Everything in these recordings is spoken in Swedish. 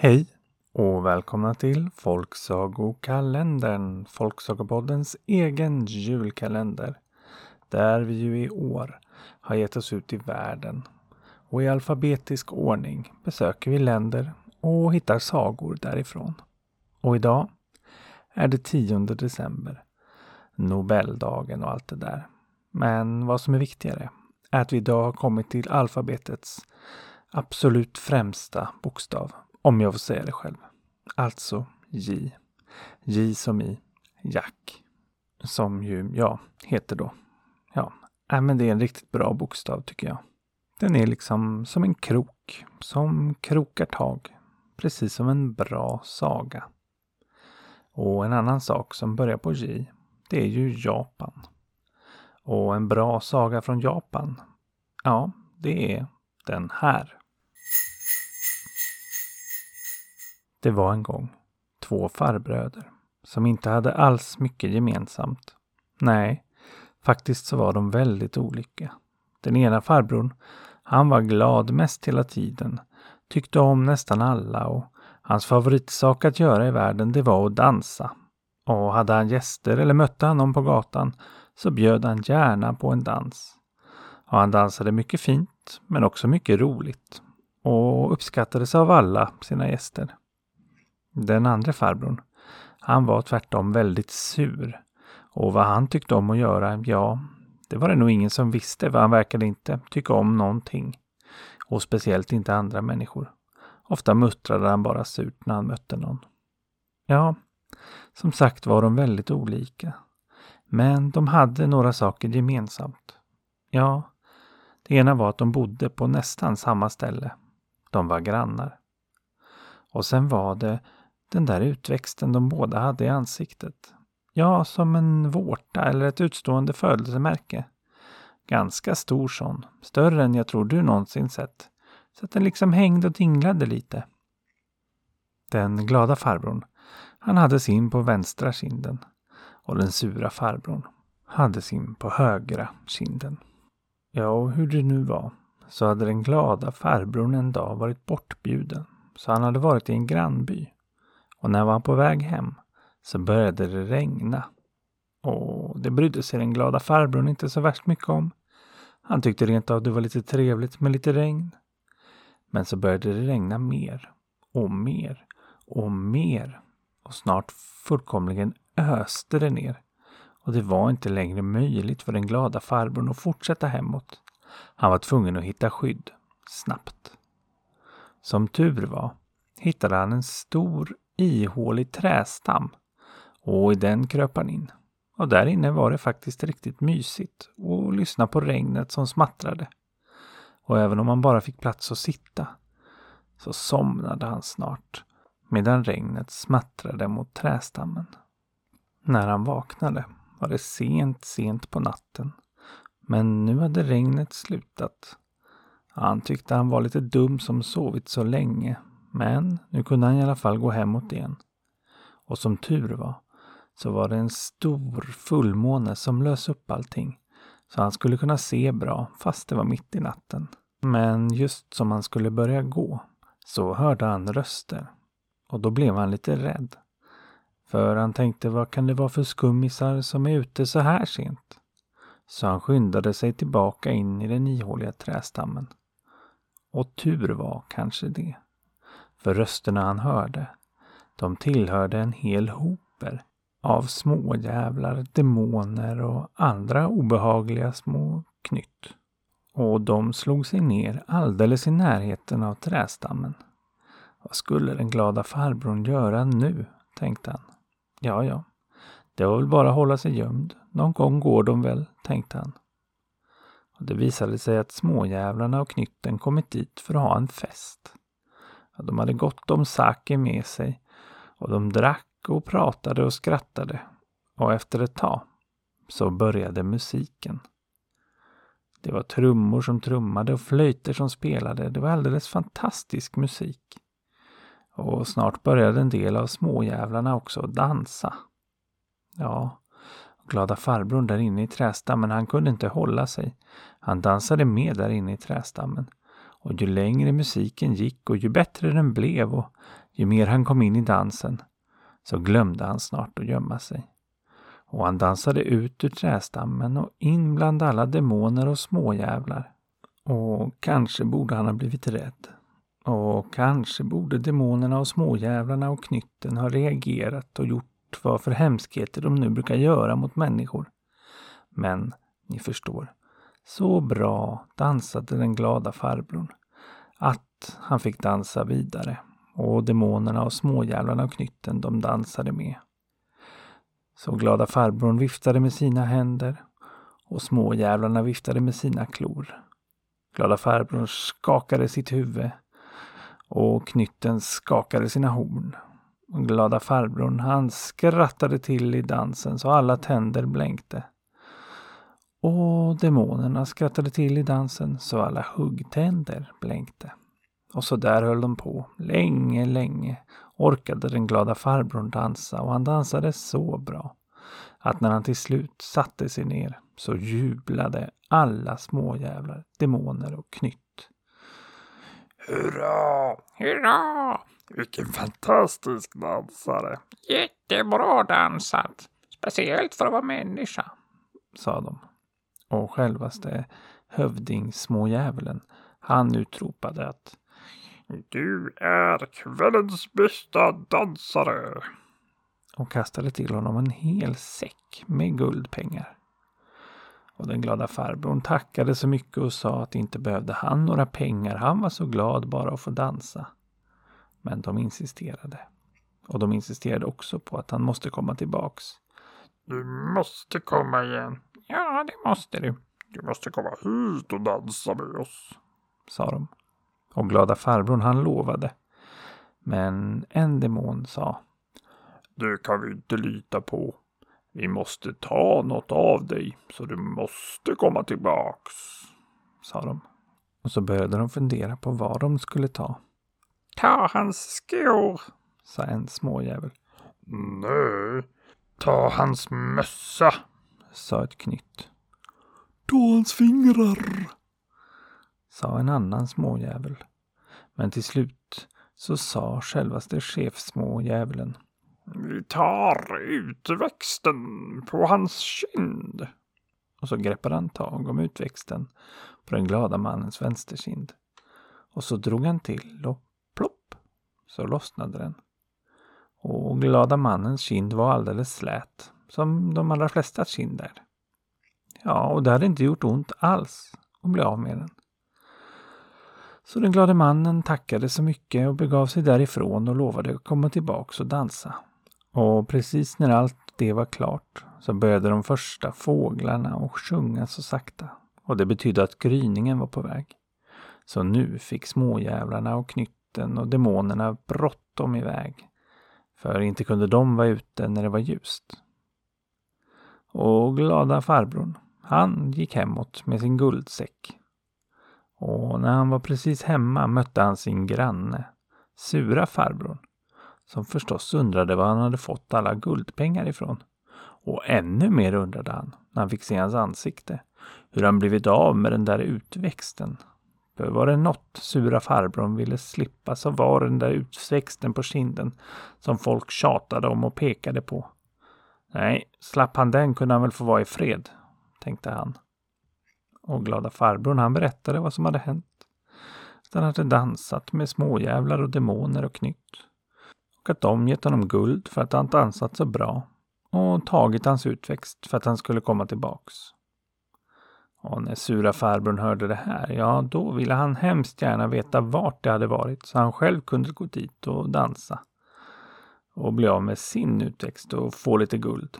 Hej och välkomna till Folksagokalendern, Folksagopoddens egen julkalender. Där vi ju i år har gett oss ut i världen och i alfabetisk ordning besöker vi länder och hittar sagor därifrån. Och idag är det 10 december, Nobeldagen och allt det där. Men vad som är viktigare är att vi idag har kommit till alfabetets absolut främsta bokstav om jag får säga det själv. Alltså J. J som i Jack. Som ju, ja, heter då. Ja, äh, men det är en riktigt bra bokstav tycker jag. Den är liksom som en krok, som krokar tag. Precis som en bra saga. Och en annan sak som börjar på J, det är ju Japan. Och en bra saga från Japan, ja, det är den här. Det var en gång två farbröder som inte hade alls mycket gemensamt. Nej, faktiskt så var de väldigt olika. Den ena farbrorn, han var glad mest hela tiden, tyckte om nästan alla och hans favoritsak att göra i världen det var att dansa. Och hade han gäster eller mötte han någon på gatan så bjöd han gärna på en dans. Och han dansade mycket fint men också mycket roligt och uppskattades av alla sina gäster. Den andra farbrorn, han var tvärtom väldigt sur. Och vad han tyckte om att göra, ja, det var det nog ingen som visste, för han verkade inte tycka om någonting. Och speciellt inte andra människor. Ofta muttrade han bara surt när han mötte någon. Ja, som sagt var de väldigt olika. Men de hade några saker gemensamt. Ja, det ena var att de bodde på nästan samma ställe. De var grannar. Och sen var det den där utväxten de båda hade i ansiktet. Ja, som en vårta eller ett utstående födelsemärke. Ganska stor sån. Större än jag tror du någonsin sett. Så att den liksom hängde och dinglade lite. Den glada farbrorn, han hade sin på vänstra kinden. Och den sura farbrorn hade sin på högra kinden. Ja, och hur det nu var så hade den glada farbrorn en dag varit bortbjuden. Så han hade varit i en grannby och när han var på väg hem så började det regna. Och det brydde sig den glada farbrorn inte så värst mycket om. Han tyckte rent av det var lite trevligt med lite regn. Men så började det regna mer och mer och mer. Och snart fullkomligen öste det ner. Och det var inte längre möjligt för den glada farbrorn att fortsätta hemåt. Han var tvungen att hitta skydd, snabbt. Som tur var hittade han en stor ihålig trästam och i den kröp han in. Och där inne var det faktiskt riktigt mysigt att lyssna på regnet som smattrade. Och även om han bara fick plats att sitta så somnade han snart medan regnet smattrade mot trästammen. När han vaknade var det sent, sent på natten. Men nu hade regnet slutat. Han tyckte han var lite dum som sovit så länge men nu kunde han i alla fall gå hemåt igen. Och som tur var så var det en stor fullmåne som lös upp allting. Så han skulle kunna se bra fast det var mitt i natten. Men just som han skulle börja gå så hörde han röster. Och då blev han lite rädd. För han tänkte vad kan det vara för skummisar som är ute så här sent? Så han skyndade sig tillbaka in i den ihåliga trästammen. Och tur var kanske det. För rösterna han hörde, de tillhörde en hel hoper av smådjävlar, demoner och andra obehagliga små knytt. Och de slog sig ner alldeles i närheten av trästammen. Vad skulle den glada farbrorn göra nu, tänkte han. Ja, ja, det var väl bara att hålla sig gömd. Någon gång går de väl, tänkte han. Och det visade sig att småjävlarna och knytten kommit dit för att ha en fest. De hade gott om sake med sig och de drack och pratade och skrattade. Och efter ett tag så började musiken. Det var trummor som trummade och flöjter som spelade. Det var alldeles fantastisk musik. Och snart började en del av småjävlarna också dansa. Ja, glada farbrorn där inne i trästammen, han kunde inte hålla sig. Han dansade med där inne i trästammen. Och ju längre musiken gick och ju bättre den blev och ju mer han kom in i dansen så glömde han snart att gömma sig. Och han dansade ut ur trästammen och in bland alla demoner och småjävlar. Och kanske borde han ha blivit rädd. Och kanske borde demonerna och småjävlarna och knytten ha reagerat och gjort vad för hemskheter de nu brukar göra mot människor. Men, ni förstår, så bra dansade den glada farbrorn att han fick dansa vidare och demonerna och småjävlarna och knytten de dansade med. Så glada farbrorn viftade med sina händer och småjävlarna viftade med sina klor. Glada farbrorn skakade sitt huvud och knytten skakade sina horn. Och glada farbrorn han skrattade till i dansen så alla tänder blänkte. Och demonerna skrattade till i dansen så alla huggtänder blänkte. Och så där höll de på. Länge, länge orkade den glada farbrorn dansa och han dansade så bra att när han till slut satte sig ner så jublade alla småjävlar, demoner och knytt. Hurra! Hurra! Vilken fantastisk dansare! Jättebra dansat! Speciellt för att vara människa, sa de. Och självaste hövdingsmådjävulen, han utropade att du är kvällens bästa dansare. Och kastade till honom en hel säck med guldpengar. Och den glada farbrorn tackade så mycket och sa att inte behövde han några pengar. Han var så glad bara att få dansa. Men de insisterade. Och de insisterade också på att han måste komma tillbaks. Du måste komma igen. Ja, det måste du. Du måste komma hit och dansa med oss, sa de. Och glada farbrorn han lovade. Men en demon sa. Det kan vi inte lita på. Vi måste ta något av dig, så du måste komma tillbaks, sa de. Och så började de fundera på vad de skulle ta. Ta hans skor, sa en småjävel. Nej, ta hans mössa, sa ett knytt. Ta hans fingrar, sa en annan småjävel. Men till slut så sa självaste chefsmådjävulen. Vi tar utväxten på hans kind. Och så greppade han tag om utväxten på den glada mannens vänsterkind. Och så drog han till och plopp så lossnade den. Och glada mannens kind var alldeles slät, som de allra flesta kinder. Ja, och det hade inte gjort ont alls att bli av med den. Så den glade mannen tackade så mycket och begav sig därifrån och lovade att komma tillbaks och dansa. Och precis när allt det var klart så började de första fåglarna att sjunga så sakta. Och det betydde att gryningen var på väg. Så nu fick småjävlarna och knytten och demonerna bråttom iväg. För inte kunde de vara ute när det var ljust. Och glada farbrorn, han gick hemåt med sin guldsäck. Och när han var precis hemma mötte han sin granne, sura farbrorn som förstås undrade var han hade fått alla guldpengar ifrån. Och ännu mer undrade han, när han fick se hans ansikte, hur han blivit av med den där utväxten. För var det något sura farbrorn ville slippa så var den där utväxten på kinden som folk tjatade om och pekade på. Nej, slapp han den kunde han väl få vara i fred, tänkte han. Och glada farbrorn han berättade vad som hade hänt. Han hade dansat med småjävlar och demoner och knytt och att de gett honom guld för att han dansat så bra och tagit hans utväxt för att han skulle komma tillbaks. Och när sura farbrorn hörde det här, ja då ville han hemskt gärna veta vart det hade varit så han själv kunde gå dit och dansa. Och bli av med sin utväxt och få lite guld.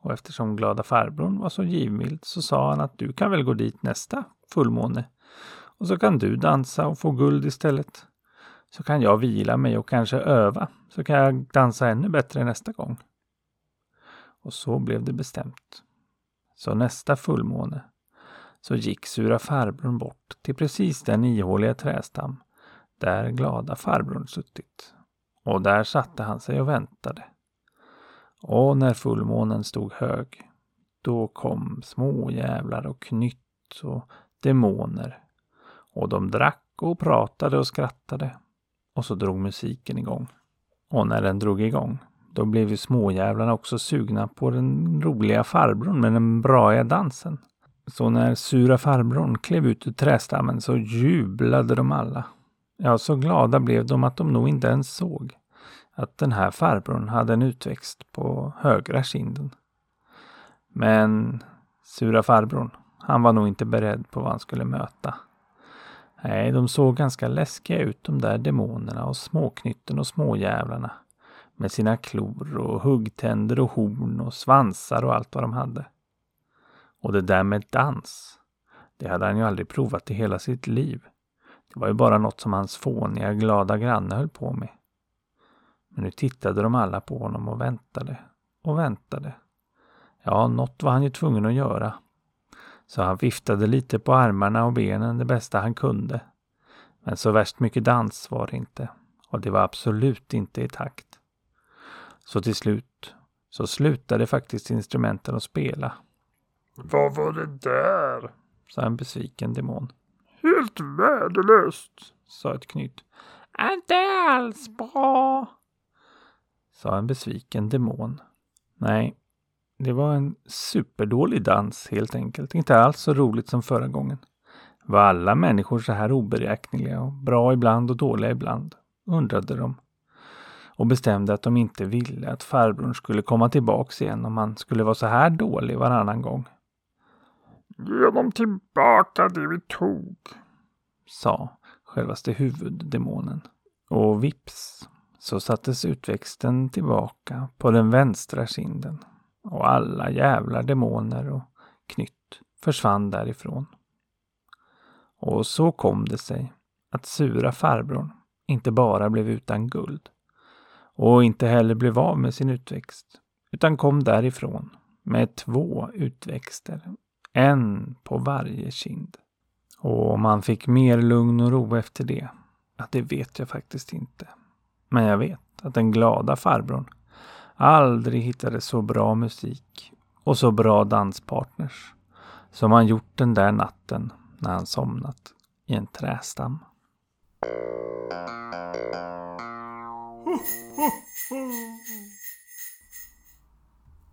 Och eftersom glada farbrorn var så givmild så sa han att du kan väl gå dit nästa fullmåne. Och så kan du dansa och få guld istället. Så kan jag vila mig och kanske öva, så kan jag dansa ännu bättre nästa gång. Och så blev det bestämt. Så nästa fullmåne så gick sura farbrorn bort till precis den ihåliga trästam där glada farbrorn suttit. Och där satte han sig och väntade. Och när fullmånen stod hög, då kom små jävlar och knytt och demoner. Och de drack och pratade och skrattade. Och så drog musiken igång. Och när den drog igång, då blev ju småjävlarna också sugna på den roliga farbrorn med den braiga dansen. Så när sura farbrorn klev ut ur trästammen så jublade de alla. Ja, så glada blev de att de nog inte ens såg att den här farbrorn hade en utväxt på högra kinden. Men sura farbrorn, han var nog inte beredd på vad han skulle möta. Nej, de såg ganska läskiga ut de där demonerna och småknytten och småjävlarna. Med sina klor och huggtänder och horn och svansar och allt vad de hade. Och det där med dans, det hade han ju aldrig provat i hela sitt liv. Det var ju bara något som hans fåniga, glada granne höll på med. Men nu tittade de alla på honom och väntade och väntade. Ja, något var han ju tvungen att göra. Så han viftade lite på armarna och benen det bästa han kunde. Men så värst mycket dans var det inte. Och det var absolut inte i takt. Så till slut så slutade faktiskt instrumenten att spela. Vad var det där? sa en besviken demon. Helt värdelöst, sa ett knyt. Inte alls bra, sa en besviken demon. Nej, det var en superdålig dans helt enkelt. Inte alls så roligt som förra gången. Var alla människor så här oberäkneliga och bra ibland och dåliga ibland? undrade de. Och bestämde att de inte ville att farbrorn skulle komma tillbaks igen om han skulle vara så här dålig varannan gång. Ge dem tillbaka det vi tog, sa självaste huvuddemonen. Och vips så sattes utväxten tillbaka på den vänstra kinden och alla jävla demoner och knytt försvann därifrån. Och så kom det sig att sura farbrorn inte bara blev utan guld och inte heller blev av med sin utväxt utan kom därifrån med två utväxter, en på varje kind. Och om han fick mer lugn och ro efter det, ja, det vet jag faktiskt inte. Men jag vet att den glada farbrorn aldrig hittade så bra musik och så bra danspartners som han gjort den där natten när han somnat i en trästam.